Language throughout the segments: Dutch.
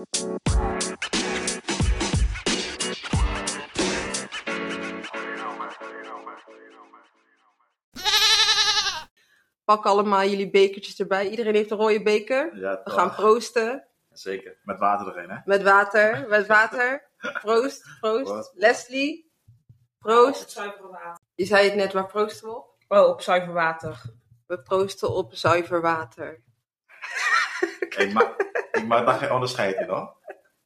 Pak allemaal jullie bekertjes erbij. Iedereen heeft een rode beker. Ja, We gaan proosten. Zeker. Met water erin, hè? Met water. Met water. Proost. Proost. Proost. Leslie. Proost. zuiver water. Je zei het net, waar proosten we op? Oh, op zuiver water. We proosten op zuiver water. Ik maak, ik maak daar geen onderscheid in, hoor.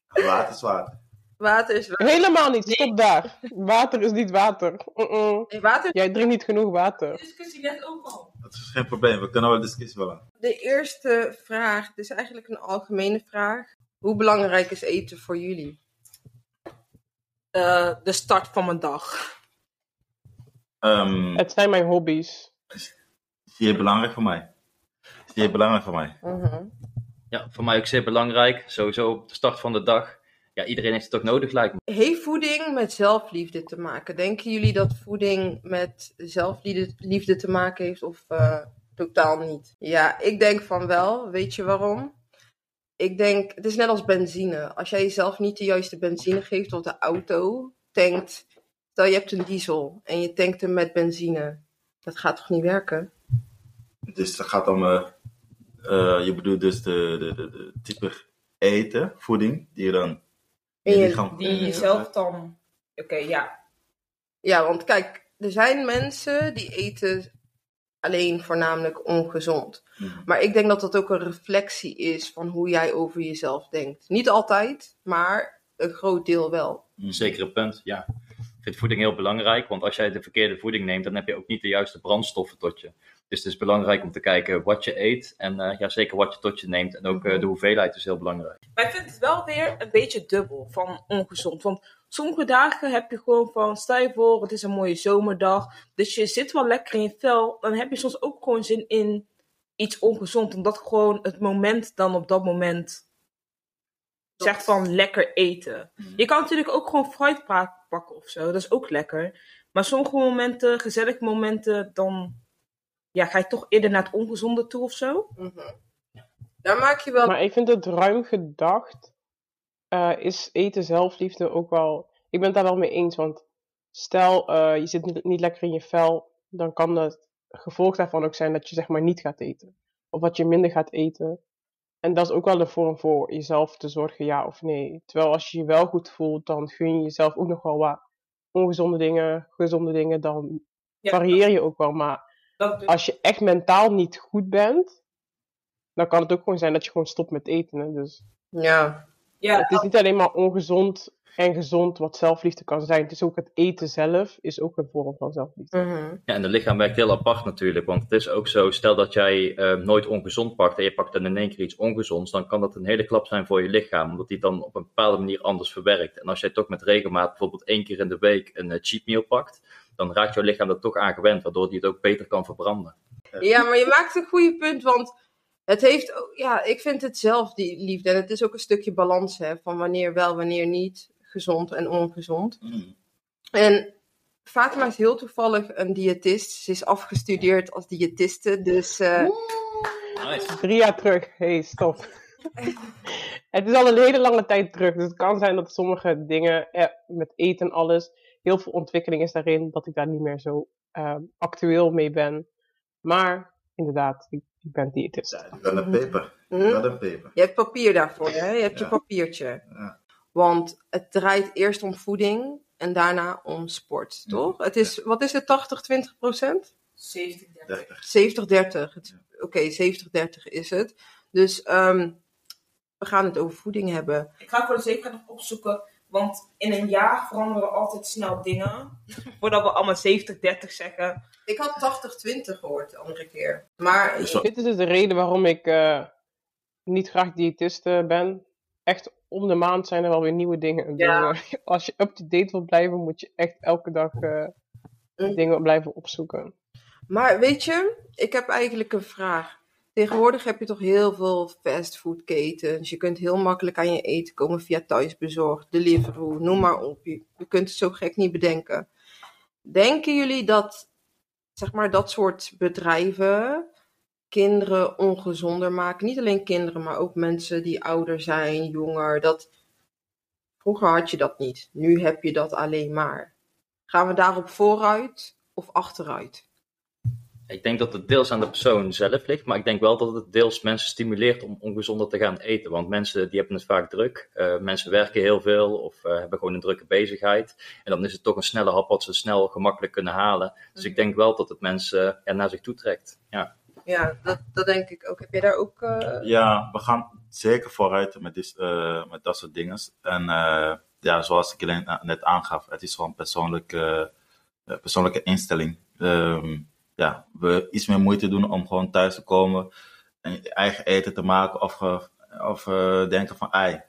Water is water. Water is water. Helemaal niet, stop daar. Water is niet water. Mm-mm. Nee, water Jij drinkt niet genoeg water. discussie net ook al. Dat is geen probleem. We kunnen wel discussie willen. De eerste vraag, dit is eigenlijk een algemene vraag. Hoe belangrijk is eten voor jullie? Eh, de start van mijn dag. Ehm Het zijn mijn hobby's. zie je belangrijk voor mij? Je belangrijk voor mij? Mhm. Ja, voor mij ook zeer belangrijk. Sowieso op de start van de dag. Ja, iedereen heeft het ook nodig, lijkt me. Heeft voeding met zelfliefde te maken? Denken jullie dat voeding met zelfliefde liefde te maken heeft of eh, totaal niet? Ja, ik denk van wel. Weet je waarom? Ik denk, het is net als benzine. Als jij jezelf niet de juiste benzine geeft of de auto tankt. Stel je hebt een diesel en je tankt hem met benzine. Dat gaat toch niet werken? Dus het gaat om... eh, je bedoelt dus de, de, de, de type eten, voeding, die je dan... In je- lichaam- Die je zelf dan... Oké, ja. Ja, want kijk, er zijn mensen die eten alleen voornamelijk ongezond. Mhm. Maar ik denk dat dat ook een reflectie is van hoe jij over jezelf denkt. Niet altijd, maar een groot deel wel. Zeker een punt, ja. Ik vind voeding heel belangrijk, want als jij de verkeerde voeding neemt, dan heb je ook niet de juiste brandstoffen tot je. Dus het is belangrijk om te kijken wat je eet en eh, ja, zeker wat je tot je neemt. En ook eh, de hoeveelheid is heel belangrijk. Maar ik vind het wel weer een beetje dubbel van ongezond. Want sommige dagen heb je gewoon van, stel je voor, het is een mooie zomerdag. Dus je zit wel lekker in je vel. Dan heb je soms ook gewoon zin in iets ongezond. Omdat gewoon het moment dan op dat moment zegt van lekker eten. Je kan natuurlijk ook gewoon fruit pa- pakken of zo. Dat is ook lekker. Maar sommige momenten, gezellige momenten, dan ja, ga je toch eerder naar het ongezonde toe of zo. Mhm. Daar maak je wel. Maar ik vind het ruim gedacht. eh, is eten zelfliefde ook wel. Ik ben het daar wel mee eens. Want stel eh, je zit niet, niet lekker in je vel. Dan kan het gevolg daarvan ook zijn dat je zeg maar niet gaat eten. Of dat je minder gaat eten. En dat is ook wel een vorm voor jezelf te zorgen, ja of nee. Terwijl als je je wel goed voelt, dan gun je jezelf ook nog wel wat ongezonde dingen, gezonde dingen. Dan Ja. varieer je ook wel. Maar Dat, als je echt mentaal niet goed bent, dan kan het ook gewoon zijn dat je gewoon stopt met eten. Hè? Dus Ja. ja, het is niet alleen maar ongezond en gezond wat zelfliefde kan zijn. Het is ook het eten zelf, is ook een vorm van zelfliefde. Mhm. Ja, en het lichaam werkt heel apart natuurlijk. Want het is ook zo, stel dat jij eh, nooit ongezond pakt en je pakt dan in één keer iets ongezonds, dan kan dat een hele klap zijn voor je lichaam. Omdat die het dan op een bepaalde manier anders verwerkt. En als jij toch met regelmaat bijvoorbeeld één keer in de week een eh, cheat meal pakt, dan raakt jouw lichaam er toch aan gewend, waardoor die het ook beter kan verbranden. Ja, maar je maakt een goede punt, want het heeft ook, ja, ik vind het zelf die liefde. En het is ook een stukje balans, hè, van wanneer wel, wanneer niet, gezond en ongezond. Mm. En Fatima is heel toevallig een diëtist. Ze is afgestudeerd als diëtiste, dus eh, Nice. Drie jaar terug, hey, stop. het is al een hele lange tijd terug. Dus het kan zijn dat sommige dingen, eh, met eten en alles, heel veel ontwikkeling is daarin, dat ik daar niet meer zo eh, actueel mee ben. Maar inderdaad, ik, ik ben diëtist. Ja, wel een peper. hm, Wel een peper. je hebt papier daarvoor, hè? Je hebt je Ja. papiertje. Ja. Want het draait eerst om voeding en daarna om sport, toch? Het is, wat is het, 80-20 procent? 70, 30. 70-30. Het- Oké, 70-30 is het. Dus ehm, we gaan het over voeding hebben. Ik ga voor de zekerheid nog opzoeken, want in een jaar veranderen altijd snel dingen. Voordat we allemaal 70-30 zeggen. Ik had 80-20 gehoord de andere keer. Maar Zo. Dit is dus de reden waarom ik eh, niet graag diëtist eh, ben. Echt om de maand zijn er wel weer nieuwe dingen. Ja. Dus, eh, als je up-to-date wilt blijven, moet je echt elke dag eh, Mm. dingen blijven opzoeken. Maar weet je, ik heb eigenlijk een vraag. Tegenwoordig heb je toch heel veel fastfoodketens. Je kunt heel makkelijk aan je eten komen via thuisbezorgd, Deliveroo, noem maar op. Je, je kunt het zo gek niet bedenken. Denken jullie dat, zeg maar, dat soort bedrijven kinderen ongezonder maken. Niet alleen kinderen, maar ook mensen die ouder zijn, jonger. Dat... Vroeger had je dat niet. Nu heb je dat alleen maar. Gaan we daarop vooruit of achteruit? Ik denk dat het deels aan de persoon zelf ligt, maar ik denk wel dat het deels mensen stimuleert om ongezonder te gaan eten. Want mensen die hebben het vaak druk. Uh, mensen werken heel veel of uh, hebben gewoon een drukke bezigheid. En dan is het toch een snelle hap wat ze snel gemakkelijk kunnen halen. Dus ik denk wel dat het mensen ja, naar zich toe trekt. Ja, ja dat, dat denk ik ook. Heb jij daar ook... Uh... Ja, we gaan zeker vooruit met, dit, met dat soort dingen. En ja, zoals ik net aangaf, het is gewoon persoonlijke, persoonlijke instelling. Um, ja, we iets meer moeite doen om gewoon thuis te komen en eigen eten te maken of, of uh, denken van, ai,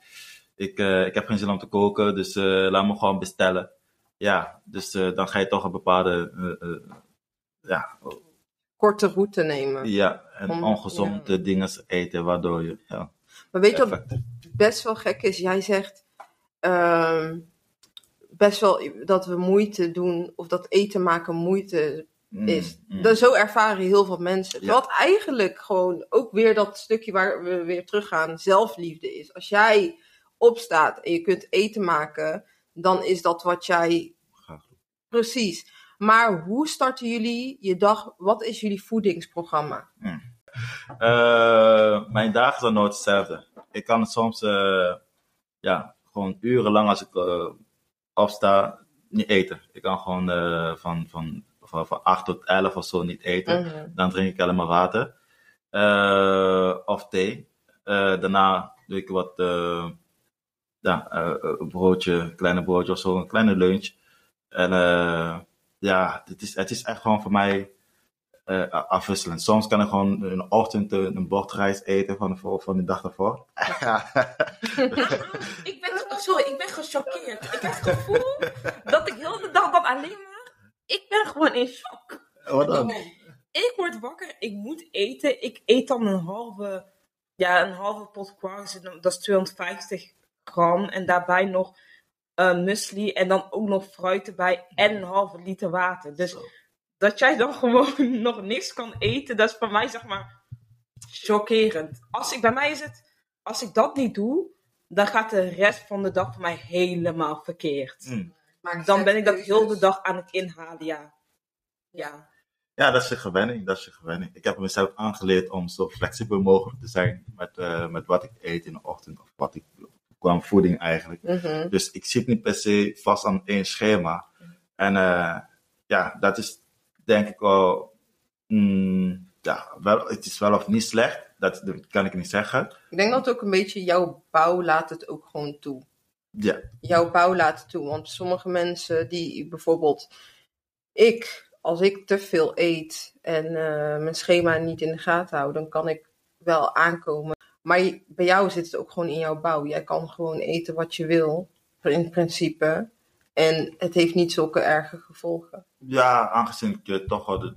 ik, uh, ik heb geen zin om te koken, dus uh, laat me gewoon bestellen. Ja, dus dan ga je toch een bepaalde, ja... Korte route nemen. Ja, en om, ongezonde ja. dingen eten, waardoor je, ja... Maar weet je wat best wel gek is? Jij zegt uh, best wel dat we moeite doen, of dat eten maken moeite is. Mm, mm. zo ervaren heel veel mensen. Wat eigenlijk gewoon ook weer dat stukje waar we weer teruggaan, zelfliefde is. Als jij opstaat en je kunt eten maken, dan is dat wat jij. Precies. Maar hoe starten jullie je dag? Wat is jullie voedingsprogramma? Mm. Uh, mijn dagen zijn nooit hetzelfde. Ik kan het soms, uh, ja, gewoon urenlang als ik uh, opsta, niet eten. Ik kan gewoon van, van van, van 8 tot 11 of zo niet eten. Mhm. Dan drink ik alleen maar water. Uh, of thee. Uh, daarna doe ik wat uh, ja, een broodje, kleine broodje of zo, een kleine lunch. En ja, het is, het is echt gewoon voor mij afwisselend. Soms kan ik gewoon in de ochtend een bord rijst eten van de, van de dag daarvoor. ik ben, sorry, ik ben gechoqueerd. Ik heb het gevoel dat ik heel de dag dat alleen maar ik ben gewoon in shock. Wat dan? Ik word wakker, ik moet eten. Ik eet dan een halve, ja, een halve pot kwark, dat is 250 gram. En daarbij nog uh, muesli en dan ook nog fruit erbij en een halve liter water. Dus dat jij dan gewoon nog niks kan eten, dat is voor mij zeg maar chockerend. Als ik, bij mij is het, als ik dat niet doe, dan gaat de rest van de dag voor mij helemaal verkeerd. Mm. Maar dan ben ik dat heel de dag aan het inhalen, ja. Ja. Ja, dat is je gewenning. Dat is je gewenning. Ik heb mezelf aangeleerd om zo flexibel mogelijk te zijn met, uh, met wat ik eet in de ochtend. Of wat ik, qua voeding eigenlijk. Mhm. Dus ik zit niet per se vast aan één schema. En uh, ja, dat is denk ik wel, mm, ja, wel, het is wel of niet slecht. Dat, dat kan ik niet zeggen. Ik denk dat ook een beetje jouw bouw laat het ook gewoon toe ja. jouw bouw laten toe. Want sommige mensen die bijvoorbeeld, ik, als ik te veel eet en uh, mijn schema niet in de gaten hou, dan kan ik wel aankomen. Maar bij jou zit het ook gewoon in jouw bouw. Jij kan gewoon eten wat je wil, in principe. En het heeft niet zulke erge gevolgen. Ja, aangezien ik toch wel de,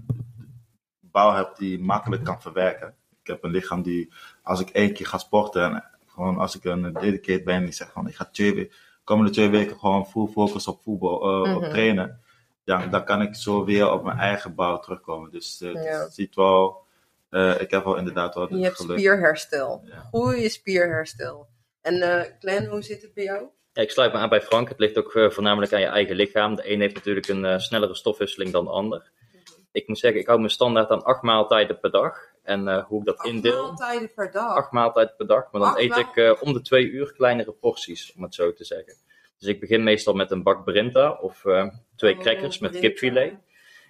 bouw heb die makkelijk kan verwerken. Ik heb een lichaam die, als ik één keer ga sporten en gewoon als ik een dedicated ben, ik zeg van ik ga twee, komende twee weken gewoon full focus op voetbal, uh, op mhm. trainen. Ja, dan kan ik zo weer op mijn eigen bouw terugkomen. Dus uh, ja. het ziet wel, uh, ik heb wel inderdaad wel Je hebt spierherstel. Ja. Goeie spierherstel. En uh, Glenn, hoe zit het bij jou? Ja, ik sluit me aan bij Frank. Het ligt ook voornamelijk aan je eigen lichaam. De een heeft natuurlijk een snellere stofwisseling dan de ander. Mhm. Ik moet zeggen, ik hou me standaard aan acht maaltijden per dag. En uh, hoe ik dat Acht indeel. maaltijden per dag? Acht maaltijden per dag. Maar dan Acht eet ik uh, om de twee uur kleinere porties, om het zo te zeggen. Dus ik begin meestal met een bak Brinta of uh, twee Oh, crackers met kipfilet.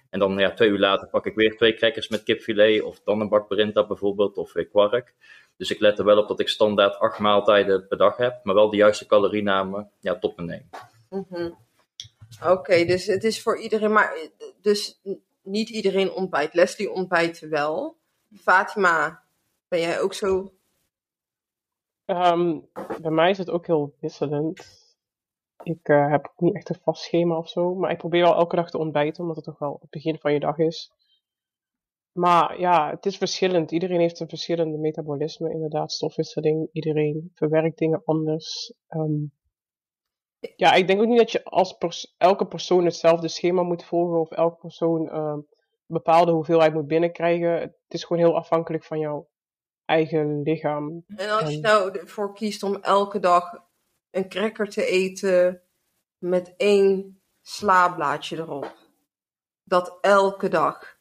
En dan ja, twee uur later pak ik weer twee crackers met kipfilet. Of dan een bak Brinta bijvoorbeeld, of weer kwark. Dus ik let er wel op dat ik standaard acht maaltijden per dag heb. Maar wel de juiste caloriename ja, tot me neem. Mhm. Oké, dus het is voor iedereen, maar eh, dus niet iedereen ontbijt. Leslie ontbijt wel. Fatima, ben jij ook zo? Ehm, bij mij is het ook heel wisselend. Ik eh, heb ook niet echt een vast schema of zo, maar ik probeer wel elke dag te ontbijten, omdat het toch wel het begin van je dag is. Maar ja, het is verschillend. Iedereen heeft een verschillende metabolisme, inderdaad, stofwisseling. Iedereen verwerkt dingen anders. Ehm, ja, ik denk ook niet dat je als elke persoon hetzelfde schema moet volgen of elke persoon ehm, bepaalde hoeveelheid moet binnenkrijgen. Het is gewoon heel afhankelijk van jouw eigen lichaam. En als je nou ervoor kiest om elke dag een cracker te eten met één slaablaadje erop. Dat elke dag.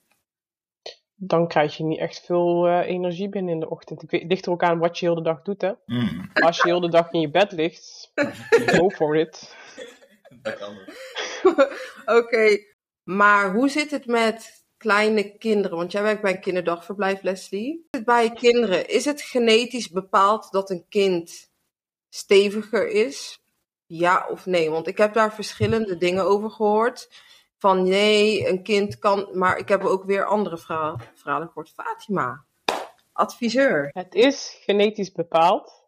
Dan krijg je niet echt veel eh, energie binnen in de ochtend. Ik weet, het ligt er ook aan wat je heel de dag doet, hè. Mm. Als je heel de dag in je bed ligt, go for it. Dat kan. Oké, maar hoe zit het met kleine kinderen? Want jij werkt bij een kinderdagverblijf, Leslie. Het bij kinderen? Is het genetisch bepaald dat een kind steviger is? Ja of nee? Want ik heb daar verschillende dingen over gehoord. Van nee, een kind kan. Maar ik heb ook weer andere verhalen, gehoord. Fatima, adviseur. Het is genetisch bepaald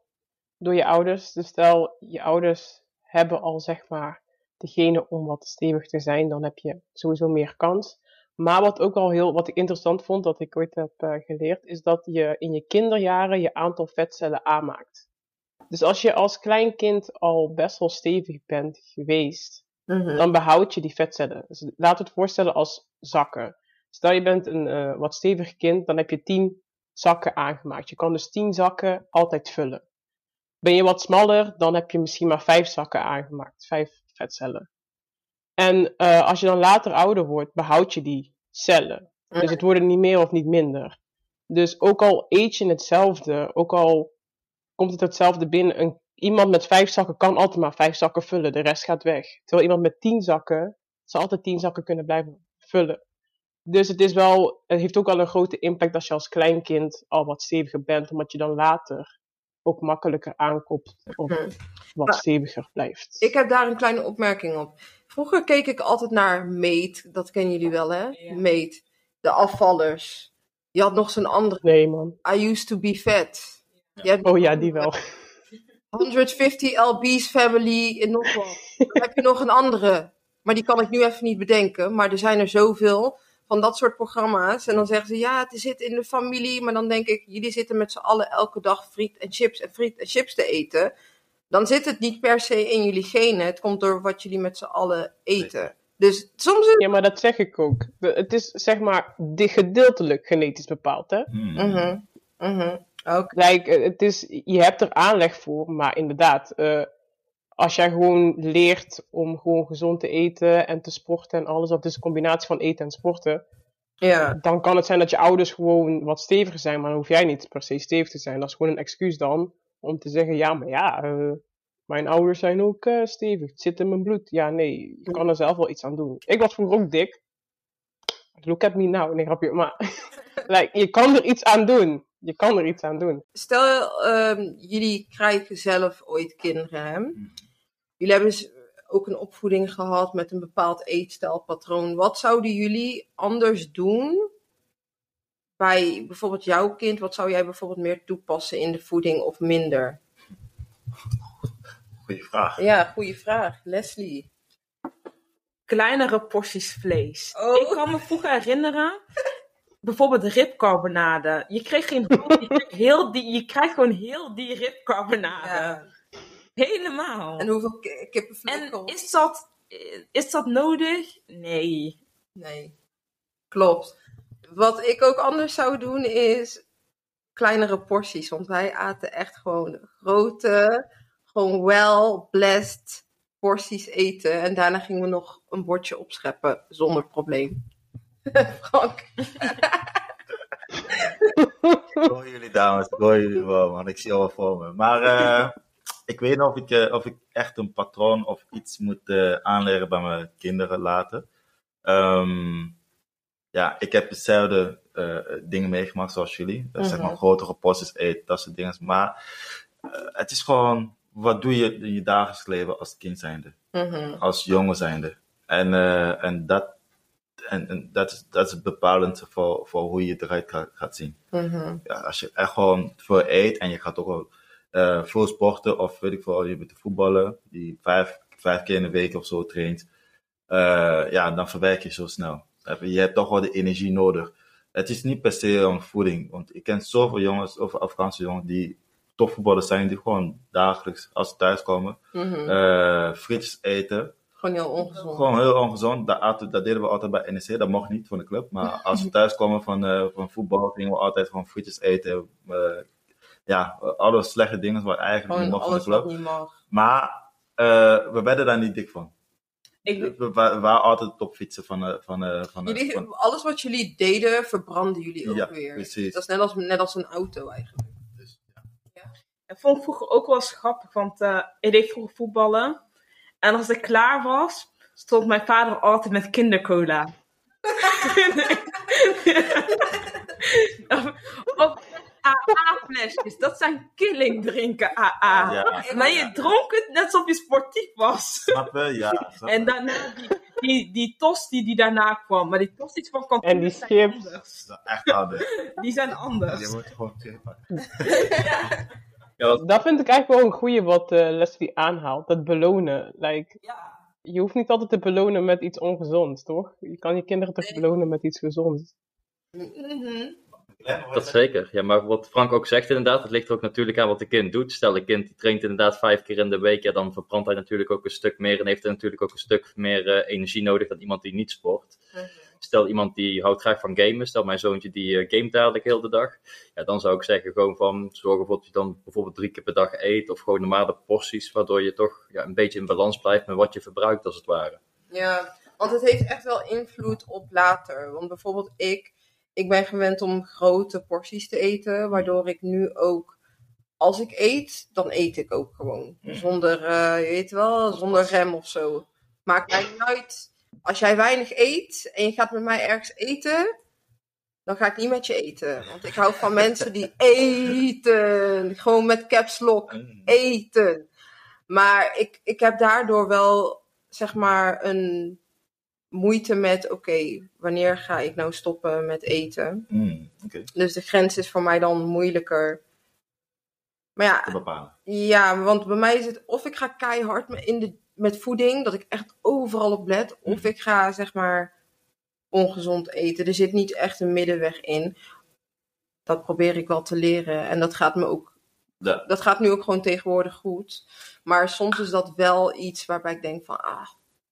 door je ouders. Dus stel, je ouders hebben al zeg maar degene om wat stevig te zijn, dan heb je sowieso meer kans. Maar wat ook al heel, wat ik interessant vond, dat ik ooit heb eh, geleerd, is dat je in je kinderjaren je aantal vetcellen aanmaakt. Dus als je als klein kind al best wel stevig bent geweest, Mhm. dan behoud je die vetcellen. Dus laat het voorstellen als zakken. Stel je bent een eh, wat stevig kind, dan heb je 10 zakken aangemaakt. Je kan dus 10 zakken altijd vullen. Ben je wat smaller, dan heb je misschien maar 5 zakken aangemaakt, 5 vetcellen. En eh, als je dan later ouder wordt, behoud je die cellen. Dus het worden niet meer of niet minder. Dus ook al eet je hetzelfde, ook al komt het hetzelfde binnen, een, iemand met vijf zakken kan altijd maar vijf zakken vullen, de rest gaat weg. Terwijl iemand met tien zakken, zal altijd tien zakken kunnen blijven vullen. Dus het, is wel, het heeft ook al een grote impact als je als kleinkind al wat steviger bent, omdat je dan later ook makkelijker aankomt of Mhm. wat steviger blijft. Ik heb daar een kleine opmerking op. Vroeger keek ik altijd naar Meet. Dat kennen jullie wel, hè? Ja. Meet. De afvallers. Je had nog zo'n andere. Nee man. I used to be fat. Hebt Oh ja, die wel. 150 LB's family en nog wat. Dan heb je nog een andere. Maar die kan ik nu even niet bedenken. Maar er zijn er zoveel van dat soort programma's. En dan zeggen ze, ja, het zit in de familie. Maar dan denk ik, jullie zitten met z'n allen elke dag friet en chips en friet en chips te eten. Dan zit het niet per se in jullie genen. Het komt door wat jullie met z'n allen eten. Dus soms is Ja, maar dat zeg ik ook. Het is zeg maar de- gedeeltelijk genetisch bepaald, hè? Mm. Mhm, mhm. Like, het is, je hebt er aanleg voor, maar inderdaad, eh, als jij gewoon leert om gewoon gezond te eten en te sporten en alles, dat is een combinatie van eten en sporten, Ja. dan kan het zijn dat je ouders gewoon wat steviger zijn, maar dan hoef jij niet per se stevig te zijn. Dat is gewoon een excuus dan om te zeggen, ja, maar ja, eh, mijn ouders zijn ook eh, stevig, het zit in mijn bloed. Ja, nee, je kan er zelf wel iets aan doen. Ik was vroeger ook dik. Look at me now, nee grapje, maar like, je kan er iets aan doen. Je kan er iets aan doen. Stel, ehm, jullie krijgen zelf ooit kinderen. Hè? Jullie hebben dus ook een opvoeding gehad met een bepaald eetstijlpatroon. Wat zouden jullie anders doen bij bijvoorbeeld jouw kind? Wat zou jij bijvoorbeeld meer toepassen in de voeding of minder? Goeie vraag. Ja, goede vraag. Leslie. Kleinere porties vlees. Oh. Ik kan me vroeger herinneren, bijvoorbeeld ribcarbonade. Je kreeg geen je, kreeg heel die, je krijgt gewoon heel die ribcarbonade. Ja. Helemaal. En hoeveel ki- kippenvlees? En is dat, is dat nodig? Nee. Nee, klopt. Wat ik ook anders zou doen is kleinere porties. Want wij aten echt gewoon grote, gewoon well-blessed porties eten. En daarna gingen we nog een bordje opscheppen zonder probleem. Frank. Ik hoor jullie dames, ik hoor jullie wel, man. Ik zie al wel voor me. Maar eh, ik weet niet of ik, eh, of ik echt een patroon of iets moet eh, aanleren bij mijn kinderen later. Ehm, ja, ik heb hetzelfde eh, dingen meegemaakt zoals jullie. Dat zeg maar Mhm. grotere porties eten, dat soort dingen. Maar het is gewoon, wat doe je in je dagelijks leven als kind zijnde? Mhm. als jongen zijnde. En, en, dat, en, en dat, is, dat is bepalend voor, voor hoe je eruit gaat, gaat zien. Mhm. Ja, als je echt gewoon veel eet en je gaat ook eh, veel sporten of weet ik veel, je bent een voetballer die vijf, vijf keer in de week of zo traint, eh, ja, dan verwerk je zo snel. Je hebt toch wel de energie nodig. Het is niet per se om voeding, want ik ken zoveel jongens, of Afghaanse jongens, die topvoetballers zijn, die gewoon dagelijks, als ze thuiskomen, Mhm. eh frietjes eten. Gewoon heel ongezond. Gewoon heel ongezond. Dat, aten- dat deden we altijd bij NEC. Dat mocht niet van de club. Maar als we thuis kwamen van, van voetbal, gingen we altijd gewoon frietjes eten. Ja, alle slechte dingen wat eigenlijk niet mocht van de club. niet mag. Maar eh, we werden daar niet dik van. Ik, We, we waren altijd topfietsen van, eh, van, eh, van, Jullie, van- alles wat jullie deden, verbranden jullie ook Ja, weer. precies. Dat is net als, net als een auto eigenlijk. Dus, ja. Dat vond ik vroeger ook wel eens grappig, want eh, ik deed vroeger voetballen. En als ik klaar was, stond mijn vader altijd met kindercola. of AA-flesjes, dat zijn killing drinken AA. Ja. Maar je dronk het net alsof je sportief was. Snap je? Ja. snap? En daarna die, die, die tosti die daarna kwam. Maar die tosti's van kantine En die zijn chips. anders. Echt harde. Die zijn Je anders. moet gewoon chippen. Ja, wat- Dat vind ik eigenlijk wel een goeie wat eh, Leslie aanhaalt. Dat belonen. Like, Ja. je hoeft niet altijd te belonen met iets ongezonds, toch? Je kan je kinderen toch Nee. belonen met iets gezonds. Mhm. Dat zeker. Ja, maar wat Frank ook zegt inderdaad, het ligt er ook natuurlijk aan wat de kind doet. Stel, een kind die traint inderdaad vijf keer in de week, ja, dan verbrandt hij natuurlijk ook een stuk meer en heeft hij natuurlijk ook een stuk meer eh, energie nodig dan iemand die niet sport. Stel, iemand die houdt graag van gamen, stel mijn zoontje die eh, gamet dadelijk heel de dag. Ja, dan zou ik zeggen gewoon van, zorg ervoor dat je dan bijvoorbeeld drie keer per dag eet of gewoon normale porties, waardoor je toch ja, een beetje in balans blijft met wat je verbruikt als het ware. Ja, want het heeft echt wel invloed op later. Want bijvoorbeeld ik, ik ben gewend om grote porties te eten, waardoor ik nu ook, als ik eet, dan eet ik ook gewoon. Zonder, eh, je weet wel, zonder rem of zo. Maakt mij niet uit. Als jij weinig eet en je gaat met mij ergens eten, dan ga ik niet met je eten. Want ik hou van mensen die eten. Gewoon met caps lock Mm. eten. Maar ik, ik heb daardoor wel, zeg maar, een moeite met, oké, wanneer ga ik nou stoppen met eten? Mm, Oké, Dus de grens is voor mij dan moeilijker. Maar te ja, bepalen. ja, want bij mij is het of ik ga keihard in de, met voeding, dat ik echt overal op let, of ik ga, zeg maar, ongezond eten. Er zit niet echt een middenweg in. Dat probeer ik wel te leren. En dat gaat me ook Ja. dat gaat nu ook gewoon tegenwoordig goed. Maar soms is dat wel iets waarbij ik denk van, ah,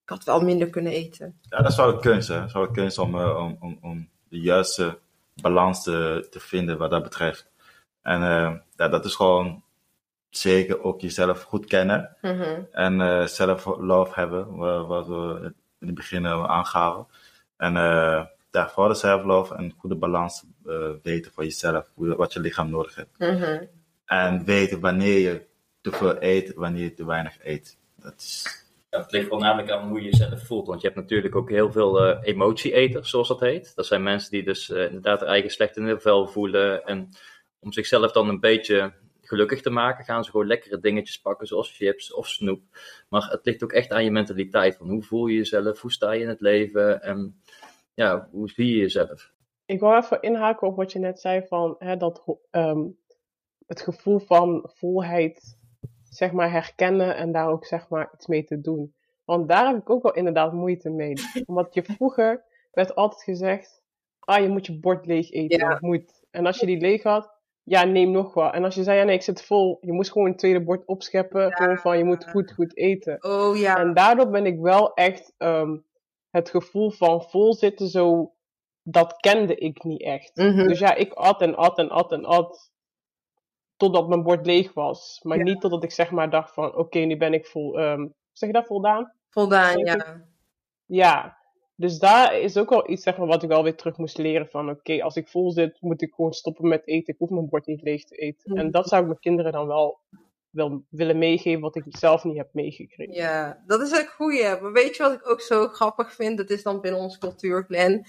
ik had wel minder kunnen eten. Ja, dat is wel de kunst, hè. Dat is wel kunst om, eh, om, om, om de juiste balans te, te vinden wat dat betreft. En eh, ja, dat is gewoon zeker ook jezelf goed kennen. Mhm. En eh self-love hebben, wa- wat we in het begin aangehaald. En eh ja, voor de self-love en goede balans weten voor jezelf, wat je lichaam nodig heeft. Mhm. En weten wanneer je te veel eet, wanneer je te weinig eet. Dat is... Ja, het ligt voornamelijk aan hoe je jezelf voelt. Want je hebt natuurlijk ook heel veel eh emotie-eters, zoals dat heet. Dat zijn mensen die dus eh, inderdaad eigen slecht in hun vel voelen. En om zichzelf dan een beetje gelukkig te maken, gaan ze gewoon lekkere dingetjes pakken, zoals chips of snoep. Maar het ligt ook echt aan je mentaliteit. Van hoe voel je jezelf? Hoe sta je in het leven? En ja, hoe zie je jezelf? Ik wil even inhaken op wat je net zei van hè, dat ehm, het gevoel van volheid zeg maar herkennen en daar ook zeg maar iets mee te doen. Want daar heb ik ook wel inderdaad moeite mee. Omdat je vroeger werd altijd gezegd, ah je moet je bord leeg eten, Ja. moet. En als je die leeg had, ja neem nog wat. En als je zei ja nee ik zit vol, je moest gewoon een tweede bord opscheppen, gewoon van je moet goed goed eten. Oh ja, En daardoor ben ik wel echt ehm, het gevoel van vol zitten zo, dat kende ik niet echt. Mhm. Dus ja, ik at en at en at en at. Totdat mijn bord leeg was. Maar Ja. niet totdat ik zeg maar dacht van, oké, nu ben ik vol, ehm, zeg je dat, voldaan? voldaan, ja. Ja. Dus daar is ook wel iets zeg maar, wat ik wel weer terug moest leren van, oké, als ik vol zit, moet ik gewoon stoppen met eten. Ik hoef mijn bord niet leeg te eten. En dat zou ik mijn kinderen dan wel, willen meegeven, wat ik zelf niet heb meegekregen. Ja, dat is een goeie. Maar weet je wat ik ook zo grappig vind? Dat is dan binnen onze cultuur, Glenn.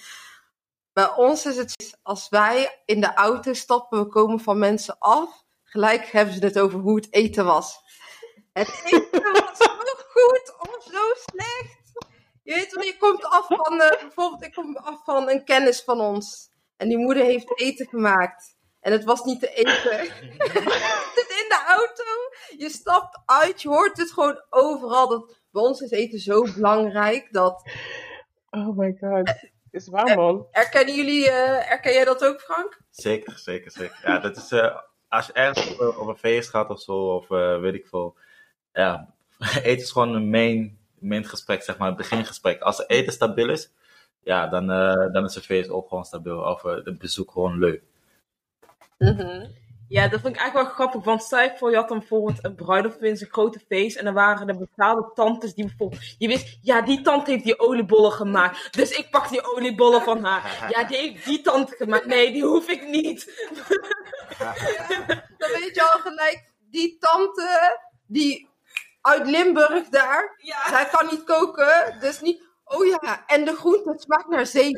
Bij ons is het, als wij in de auto stappen, we komen van mensen af, gelijk hebben ze het over hoe het eten was. Het eten was zo goed of zo slecht. Je weet wel, je komt af van, eh, bijvoorbeeld, ik kom af van een kennis van ons. En die moeder heeft eten gemaakt. En het was niet te eten. Je zit in de auto, je stapt uit, je hoort het gewoon overal. Dat, bij ons is eten zo belangrijk dat... Oh my god. Is waar, man. Erkennen jullie, eh erken jij dat ook, Frank? Zeker, zeker, zeker. Ja, dat is, eh, als je ergens op, op een feest gaat of zo, of eh, weet ik veel. Ja, eten is gewoon een main in het gesprek, zeg maar, het begingesprek. Als het eten stabiel is, ja, dan, eh, dan is het feest ook gewoon stabiel. Of uh, het bezoek gewoon leuk. Mhm. Ja, dat vind ik eigenlijk wel grappig. Want stel je voor, je had dan bijvoorbeeld een bruiloft in een grote feest. En dan waren er bepaalde tantes die bijvoorbeeld... Je wist, ja, die tante heeft die oliebollen gemaakt. Dus ik pak die oliebollen van haar. Ja, die heeft die tante gemaakt. Nee, die hoef ik niet. Dan weet je al gelijk, die tante, die uit Limburg daar, Ja. zij kan niet koken, dus niet... Oh ja, en de groente het smaakt naar zeep.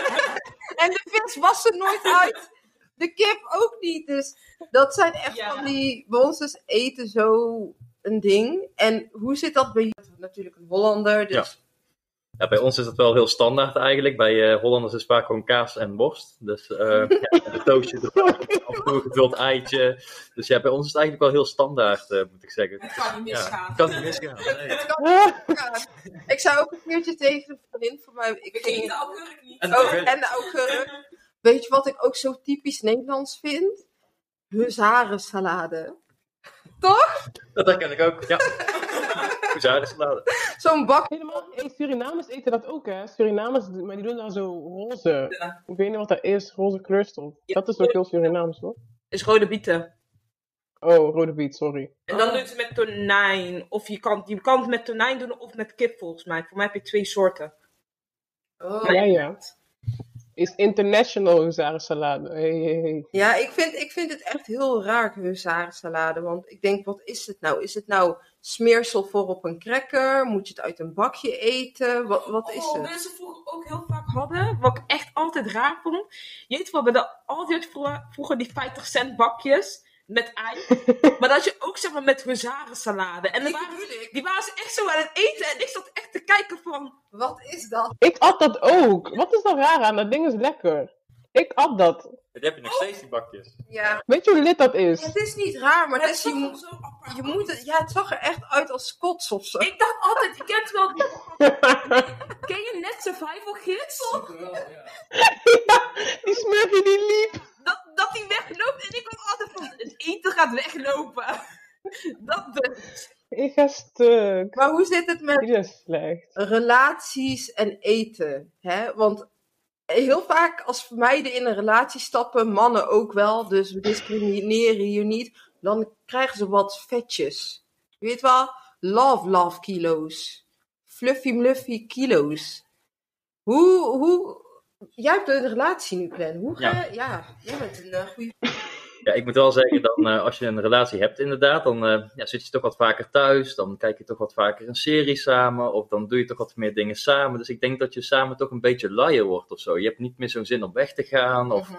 en de vis was er nooit uit. De kip ook niet. Dus dat zijn echt Ja. van die... Bij ons is eten zo een ding. En hoe zit dat bij je? Natuurlijk een Hollander, dus... Ja, bij ons is het wel heel standaard eigenlijk. Bij eh, Hollanders is vaak gewoon kaas en worst. Dus eh ja, een toastje toe een gevuld eitje. Dus ja, bij ons is het eigenlijk wel heel standaard, eh, moet ik zeggen. Het kan niet Ja, misgaan. kan niet misgaan. nee. Ja. Ik zou ook een keertje tegen een vriendin van mij... Ik ging... de augurk niet. En- Oh, en de augurk. Weet je wat ik ook zo typisch Nederlands vind? Huzarensalade. Toch? Dat herken ik ook, ja. Zo'n bak. Helemaal, hey, Surinamers eten dat ook, hè? Surinamers, maar die doen dan zo roze. Ik weet niet wat dat is, roze kleurstof. Ja. Dat is ook heel Surinaams, hoor. is rode bieten. Oh, rode biet, sorry. En dan doen ze met tonijn. Of je kan, je kan het met tonijn doen of met kip volgens mij. Voor mij heb je twee soorten. Oh. Ja, ja. Is international huzarensalade. Hey, hey, hey. Ja, ik vind, ik vind het echt heel raar, huzarensalade. Want ik denk, wat is het nou? Is het nou smeersel voor op een cracker? Moet je het uit een bakje eten? Wat, wat is oh, het? mensen vroeger ook heel vaak hadden, wat ik echt altijd raar vond. Je weet wel, bij de, altijd vroeger, vroeger die 50 cent bakjes met ei. maar dat je ook zeg maar met huzarensalade. En dan Die waren, die ze echt zo aan het eten. En ik zat echt te kijken van... Wat is dat? Ik at dat ook. Wat is er raar aan? Dat ding is lekker. Ik at dat. Die heb je nog steeds, die bakjes. Ja, Weet je hoe lit dat is? het is niet raar, maar het Het is, je, zag er moet, zo apart je moet het, ja, het zag er echt uit als skots of zo. Ik dacht altijd, je kent wel die... Ken je net Survival Gids? die smurfje die liep. Dat, die wegloopt en ik was altijd van, het eten gaat weglopen. Dat dus. Ik ga stuk. Maar hoe zit het met relaties en eten. Hè? Want heel vaak als meiden in een relatie stappen, mannen ook wel, dus we discrimineren hier niet, dan krijgen ze wat vetjes. Je weet wel, love love kilo's. Fluffy mluffy kilo's. Hoe, hoe, jij hebt een relatie nu, Glenn. Hoe ga je, ja, jij bent een uh, goede... Ja, ik moet wel zeggen, dan, eh, als je een relatie hebt inderdaad, dan eh, ja, zit je toch wat vaker thuis. Dan kijk je toch wat vaker een serie samen. Of dan doe je toch wat meer dingen samen. Dus ik denk dat je samen toch een beetje luier wordt of zo. Je hebt niet meer zo'n zin om weg te gaan of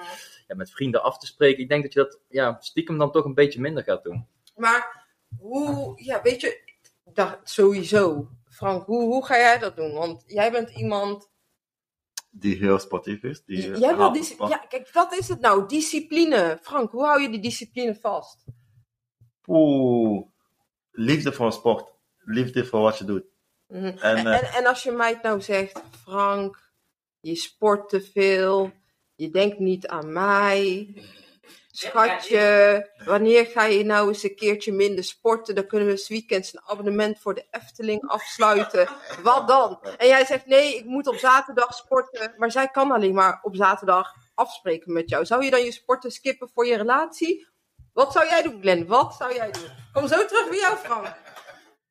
ja, met vrienden af te spreken. Ik denk dat je dat ja, stiekem dan toch een beetje minder gaat doen. Maar hoe, ja, weet je, dat sowieso. Frank, hoe, hoe ga jij dat doen? Want jij bent iemand Die heel sportief is. Die, Jij wil ja, kijk, wat is het nou? Discipline. Frank, hoe hou je die discipline vast? Oeh, liefde voor sport. Liefde voor wat je doet. Mhm. En, En, eh, en, en als je mij nou zegt, Frank, je sport te veel, je denkt niet aan mij. Schatje, wanneer ga je nou eens een keertje minder sporten? Dan kunnen we 's weekends een abonnement voor de Efteling afsluiten. Wat dan? En jij zegt, nee, ik moet op zaterdag sporten. Maar zij kan alleen maar op zaterdag afspreken met jou. Zou je dan je sporten skippen voor je relatie? Wat zou jij doen, Glenn? Wat zou jij doen? Kom zo terug bij jou, Frank.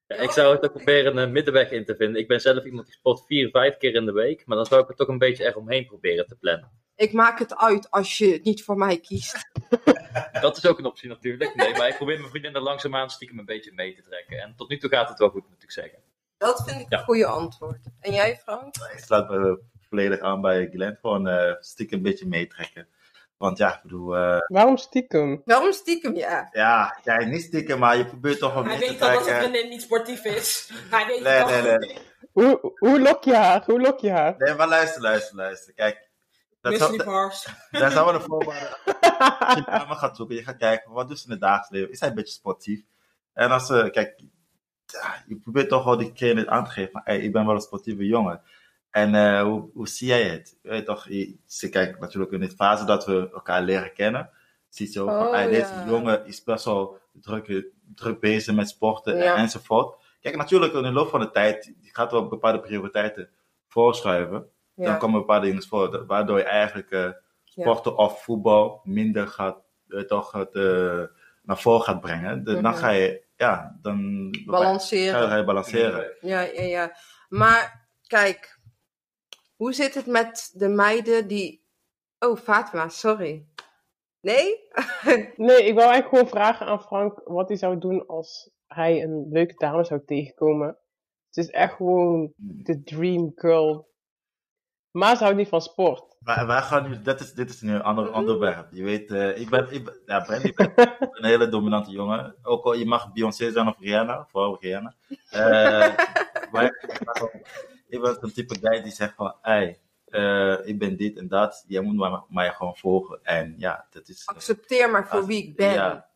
Ja, ik zou het ook proberen een middenweg in te vinden. Ik ben zelf iemand die sport vier, vijf keer in de week. Maar dan zou ik er toch een beetje eromheen proberen te plannen. Ik maak het uit als je het niet voor mij kiest. Dat is ook een optie natuurlijk. Nee, maar ik probeer mijn vriendin er langzaamaan stiekem een beetje mee te trekken. En tot nu toe gaat het wel goed, moet ik zeggen. Dat vind ik Ja. een goede antwoord. En jij, Frank? Ik sluit me volledig aan bij Glenn. Gewoon eh stiekem een beetje meetrekken. Want ja, ik bedoel, eh, Waarom stiekem? Waarom stiekem, ja? ja, ja, niet stiekem, maar je probeert toch wel Hij mee te weet al dat zijn trekken. vriendin niet sportief is. Hij weet Nee, het nee, al. nee, nee. Hoe, hoe lok je haar? Hoe lok je haar? Nee, maar luister, luister, luister. Kijk, dat zou, daar zou wel een voorwaarde. Als je gaat zoeken, je gaat kijken, wat doet ze in het dagelijks leven? Is hij een beetje sportief? En als ze, kijk, ja, je probeert toch wel diegene aan te geven, van, hey, ik ben wel een sportieve jongen. En eh, hoe, hoe zie jij het? Je weet toch, je, ze kijkt natuurlijk in de fase dat we elkaar leren kennen. Ziet zo van, Oh, deze ja. jongen is best wel druk, druk bezig met sporten Ja. en, enzovoort. Kijk, natuurlijk in de loop van de tijd, gaat wel bepaalde prioriteiten voorschuiven. Dan komen bepaalde dingen voor, waardoor je eigenlijk eh, sporten of voetbal minder gaat, eh, toch het, eh, naar voren gaat brengen. Dus Dan Mhm. ga je, ja, dan Balanceren. ga je balanceren. Ja, ja, ja. Maar kijk, hoe zit het met de meiden die. Oh, Fatma, sorry. Nee? Nee, ik wou eigenlijk gewoon vragen aan Frank wat hij zou doen als hij een leuke dame zou tegenkomen. Het is echt gewoon de dream girl. Maar ze houdt niet van sport. Maar wij gaan nu, dit is, dit is nu een ander Mhm. onderwerp. Je weet, eh, ik ben, ik ben, ja, Brandy, ik ben een hele dominante jongen. Ook al je mag Beyoncé zijn of Rihanna, vooral Rihanna. Eh, maar ik ben een type guy die zegt van, hey, eh, ik ben dit en dat. Jij moet mij, mij gewoon volgen. En ja, dat is... Accepteer maar voor wie ik ben. Ja.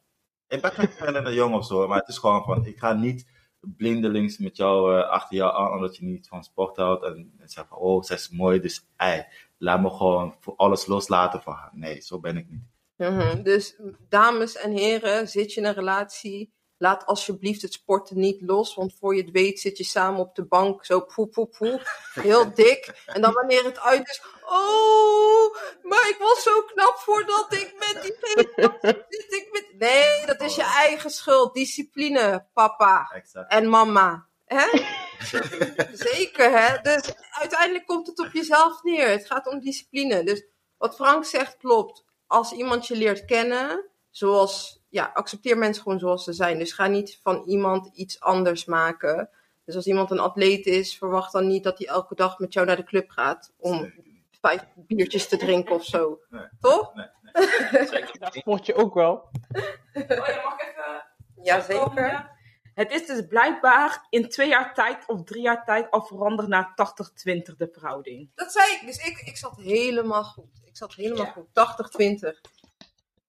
Ik ben geen vervelende jongen of zo, maar het is gewoon van, ik ga niet blindelings met jou eh, achter jou aan, omdat je niet van sport houdt. En, en zeg van, oh, zij is mooi, dus ei, laat me gewoon voor alles loslaten van haar. Nee, zo ben ik niet. Mhm. Dus dames en heren, zit je in een relatie, laat alsjeblieft het sporten niet los. Want voor je het weet zit je samen op de bank, zo poe poe poe, heel dik. En dan wanneer het uit is, oh, maar ik was zo knap voordat ik met was, zit ik met... Nee, dat is je eigen schuld. Discipline, papa Exact. en mama. Hè? Zeker, hè? Dus uiteindelijk komt het op jezelf neer. Het gaat om discipline. Dus wat Frank zegt klopt. Als iemand je leert kennen, zoals, ja, accepteer mensen gewoon zoals ze zijn. Dus ga niet van iemand iets anders maken. Dus als iemand een atleet is, verwacht dan niet dat hij elke dag met jou naar de club gaat om vijf biertjes te drinken of zo. Nee. Toch? Dat sport je ook wel. Oh, je mag even Jazeker. Het is dus blijkbaar in twee jaar tijd of drie jaar tijd al veranderd naar 80-20 de verhouding. Dat zei ik. Dus ik, ik zat helemaal goed. Ik zat helemaal Ja. goed. 80-20.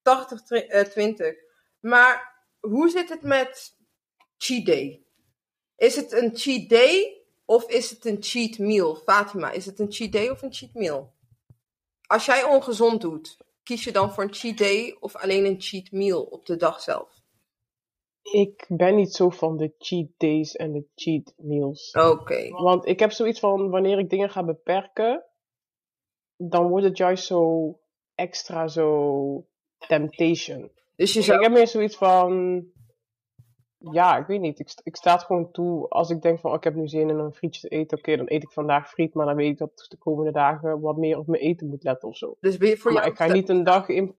80-20. Maar hoe zit het met cheat day? Is het een cheat day of is het een cheat meal? Fatima, is het een cheat day of een cheat meal? Als jij ongezond doet, kies je dan voor een cheat day of alleen een cheat meal op de dag zelf? Ik ben niet zo van de cheat days en de cheat meals. Oké. Want ik heb zoiets van, wanneer ik dingen ga beperken, dan wordt het juist zo extra zo temptation. Dus je Ik heb meer zoiets van, ja, ik weet niet. Ik, ik sta het gewoon toe als ik denk van, oh, ik heb nu zin in een frietje te eten. Oké, dan eet ik vandaag friet, maar dan weet ik dat ik de komende dagen wat meer op mijn eten moet letten of zo. Dus ben je- voor, Maar jou ik ga niet een dag in...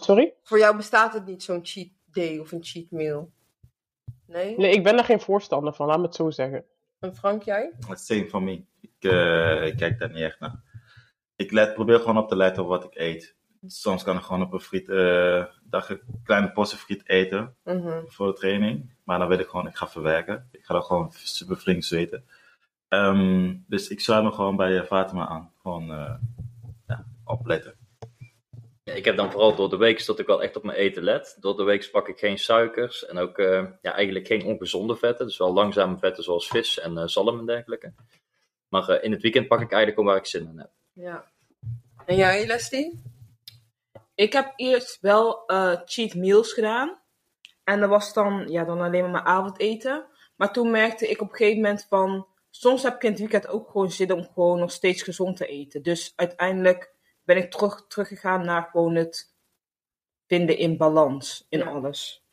Sorry? voor jou bestaat het niet zo'n cheat day of een cheat meal? Nee? Nee, ik ben er geen voorstander van, laat me het zo zeggen. En Frank, jij? Same van me. Ik, eh, ik kijk daar niet echt naar. Ik let, probeer gewoon op te letten op wat ik eet. Soms kan ik gewoon op een friet, eh, dag een kleine portie friet eten Mhm. voor de training. Maar dan weet ik gewoon, ik ga verwerken. Ik ga dan gewoon super flink zweten. Ehm, dus ik sluit me gewoon bij eh, Fatima aan. Gewoon eh, ja, opletten. Ja, Ik heb dan vooral door de week dat ik wel echt op mijn eten let. Door de week pak ik geen suikers en ook eh, ja, eigenlijk geen ongezonde vetten. Dus wel langzame vetten zoals vis en eh, zalm en dergelijke. Maar eh, in het weekend pak ik eigenlijk gewoon waar ik zin in heb. Ja. En jij, Leslie? Ik heb eerst wel eh, cheat meals gedaan. En dat was dan, ja, dan alleen maar mijn avondeten. Maar toen merkte ik op een gegeven moment van... Soms heb ik in het weekend ook gewoon zin om gewoon nog steeds gezond te eten. Dus uiteindelijk ben ik terug, teruggegaan naar gewoon het vinden in balans in Ja. alles.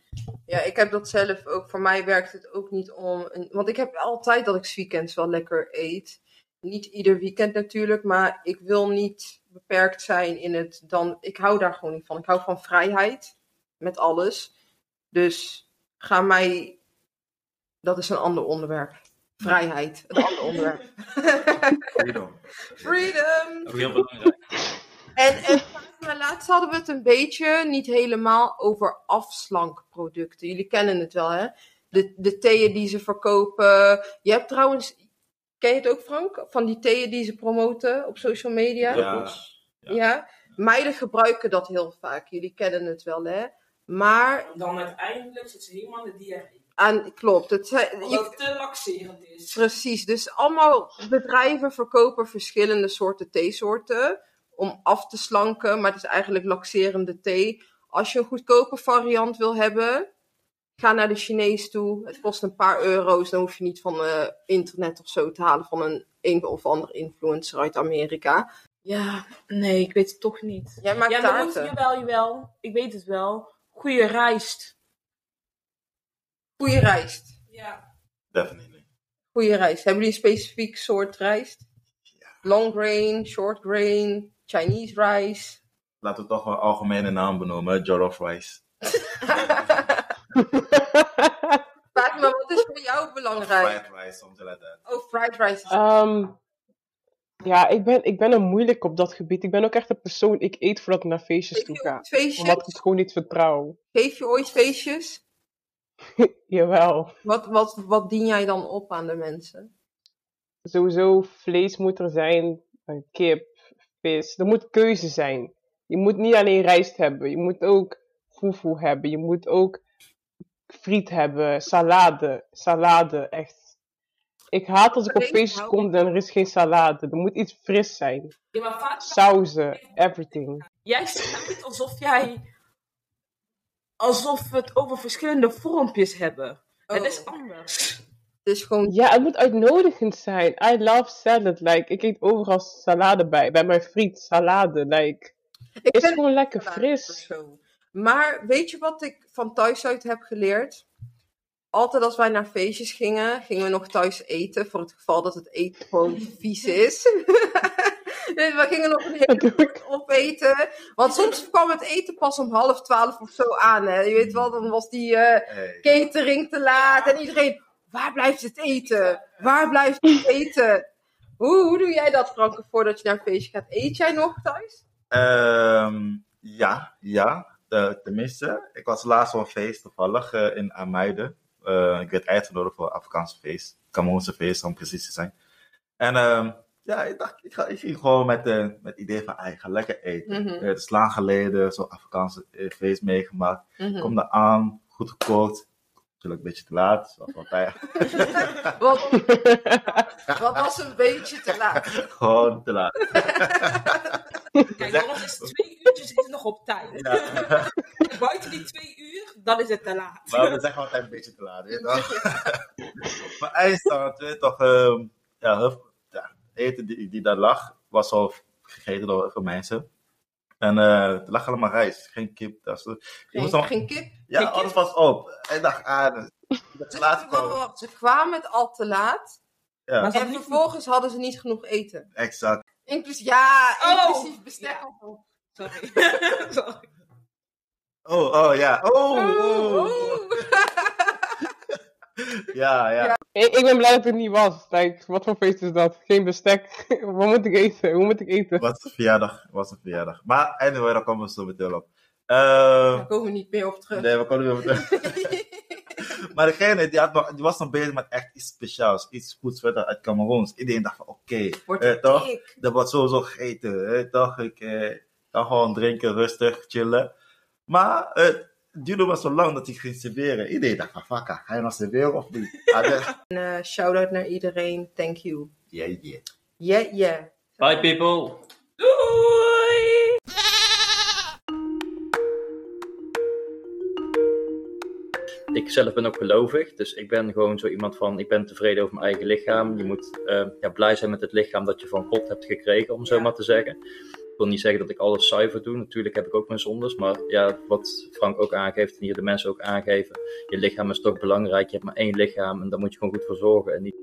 Ja, ik heb dat zelf ook. Voor mij werkt het ook niet om. Een, want ik heb altijd dat ik weekends wel lekker eet. Niet ieder weekend natuurlijk, maar ik wil niet beperkt zijn in het dan. Ik hou daar gewoon niet van. Ik hou van vrijheid met alles. Dus ga mij. Dat is een ander onderwerp. Vrijheid, een ander onderwerp. Freedom. Freedom! Heel belangrijk. En, en maar laatst hadden we het een beetje, niet helemaal, over afslankproducten. Jullie kennen het wel, hè? De, de theeën die ze verkopen. Je hebt trouwens, ken je het ook Frank? Van die theeën die ze promoten op social media? Ja. Ja. Ja. Meiden gebruiken dat heel vaak. Jullie kennen het wel, hè? Maar, Dan uiteindelijk zit ze helemaal in de diarree. aan, klopt, het, zijn- je, het te laxerend is. Precies, dus allemaal bedrijven verkopen verschillende soorten theesoorten om af te slanken, maar het is eigenlijk laxerende thee. Als je een goedkope variant wil hebben, Ga naar de Chinees toe. Het kost een paar euro's. Dan hoef je niet van eh, internet of zo te halen van een een of ander influencer uit Amerika. Ja, nee, ik weet het toch niet. Jij maakt ja, taarten. jawel, jawel. Ik weet het wel. Goede rijst. Goeie rijst. Ja. Definitely. Goeie rijst. Hebben jullie een specifiek soort rijst? Long grain, short grain, Chinese rice. Laten we toch wel algemene naam benoemen. Jollof rice. Vraag me, wat is voor jou belangrijk? Fried rice, something like that. Oh, fried rice. is- Ehm, ja, ik ben, ik ben er moeilijk op dat gebied. Ik ben ook echt een persoon, ik eet voordat ik naar feestjes Geef toe ga. feestjes? Omdat ik het gewoon niet vertrouw. Geef je ooit feestjes? Jawel. Wat, wat, wat dien jij dan op aan de mensen? Sowieso vlees moet er zijn, eh, kip, vis. Er moet keuze zijn. Je moet niet alleen rijst hebben. Je moet ook fufu hebben. Je moet ook friet hebben, salade. Salade, echt. Ik haat als ik op feestjes kom en er is geen salade. Er moet iets fris zijn. Ja, maar vaak... Sauzen, everything. Jij zegt alsof jij... Alsof we het over verschillende vormpjes hebben. Het is Oh. anders. Het is gewoon Ja, het moet uitnodigend zijn. I love salad. Like, ik eet overal salade bij. Bij mijn friet, salade. Like, Ik is gewoon lekker fris. persoon. Maar weet je wat ik van thuis uit heb geleerd? Altijd als wij naar feestjes gingen, gingen we nog thuis eten. Voor het geval dat het eten gewoon vies is. Dus we gingen nog een hele opeten. Want soms kwam het eten pas om half twaalf of zo aan. Hè. Je weet wel, dan was die eh, Hey. catering te laat. En iedereen, waar blijft het eten? Waar blijft het eten? Hoe, hoe doe jij dat, Franke, voordat je naar een feestje gaat? Eet jij nog thuis? Ehm, ja, ja. Tenminste, ik was laatst op een feest toevallig eh, in Amuiden. Eh, ik werd uitgenodigd voor een Afrikaanse feest. Cameroense feest, om precies te zijn. En ehm, ja, ik dacht, ik, ga, ik ging gewoon met, eh, met het idee van, ah, ik ga lekker eten. Mhm. Eh, Het is lang geleden zo'n Afrikaanse eh, feest meegemaakt. Mhm. Kom daar aan, goed gekookt. Natuurlijk een beetje te laat, zoals altijd. Wat, wat was een beetje te laat? gewoon te laat. Kijk, dan is het twee uurtjes is het nog op tijd. Ja. Buiten die twee uur, dan is het te laat. Maar we zeggen altijd een beetje te laat, weet je toch? maar eindstand, weet je toch, ehm, ja, eten die, die daar lag, was al gegeten door heel veel mensen. En eh er lag allemaal rijst, geen kip. Dat soort- je Geen, moest dan- geen kip? ja, geen kip? alles was op. En dacht, ah, dat is laat komen. Ze kwamen het al te laat. Ja, Maar- En vervolgens hadden ze niet genoeg eten. exact. Inclusief, ja, Oh, inclusief bestek. ja. Sorry. Sorry. Oh, oh, ja. Oh, Oh, oh. oh. Ja, ja. Ik, ik ben blij dat het niet was. Like, wat voor feest is dat? Geen bestek. Wat moet ik eten? Hoe moet ik eten? Was een verjaardag, was een verjaardag. Maar anyway, daar komen we zo meteen op. Eh, Daar komen we niet meer op terug. nee, we kunnen weer op Maar degene die, had nog, die was nog bezig met echt iets speciaals, iets goeds verder uit Cameroens. Iedereen dacht van oké, Wordt eh, het toch? Dat wordt sowieso gegeten. eh, toch? Ik eh, kan gewoon drinken, rustig, chillen. Maar eh, het duurde wel zo lang dat hij ging serveren. Iedereen dacht van fuck, ga je nog serveren of niet? Ah, de- En, eh, shout-out naar iedereen. Thank you. Yeah, yeah. Yeah, yeah. Bye people! Doei! Ik zelf ben ook gelovig, dus ik ben gewoon zo iemand van, ik ben tevreden over mijn eigen lichaam. Je moet eh, ja, blij zijn met het lichaam dat je van God hebt gekregen, om zo Ja. maar te zeggen. Ik wil niet zeggen dat ik alles zuiver doe, natuurlijk heb ik ook mijn zondes, maar ja, wat Frank ook aangeeft en hier de mensen ook aangeven, je lichaam is toch belangrijk, je hebt maar één lichaam en daar moet je gewoon goed voor zorgen en niet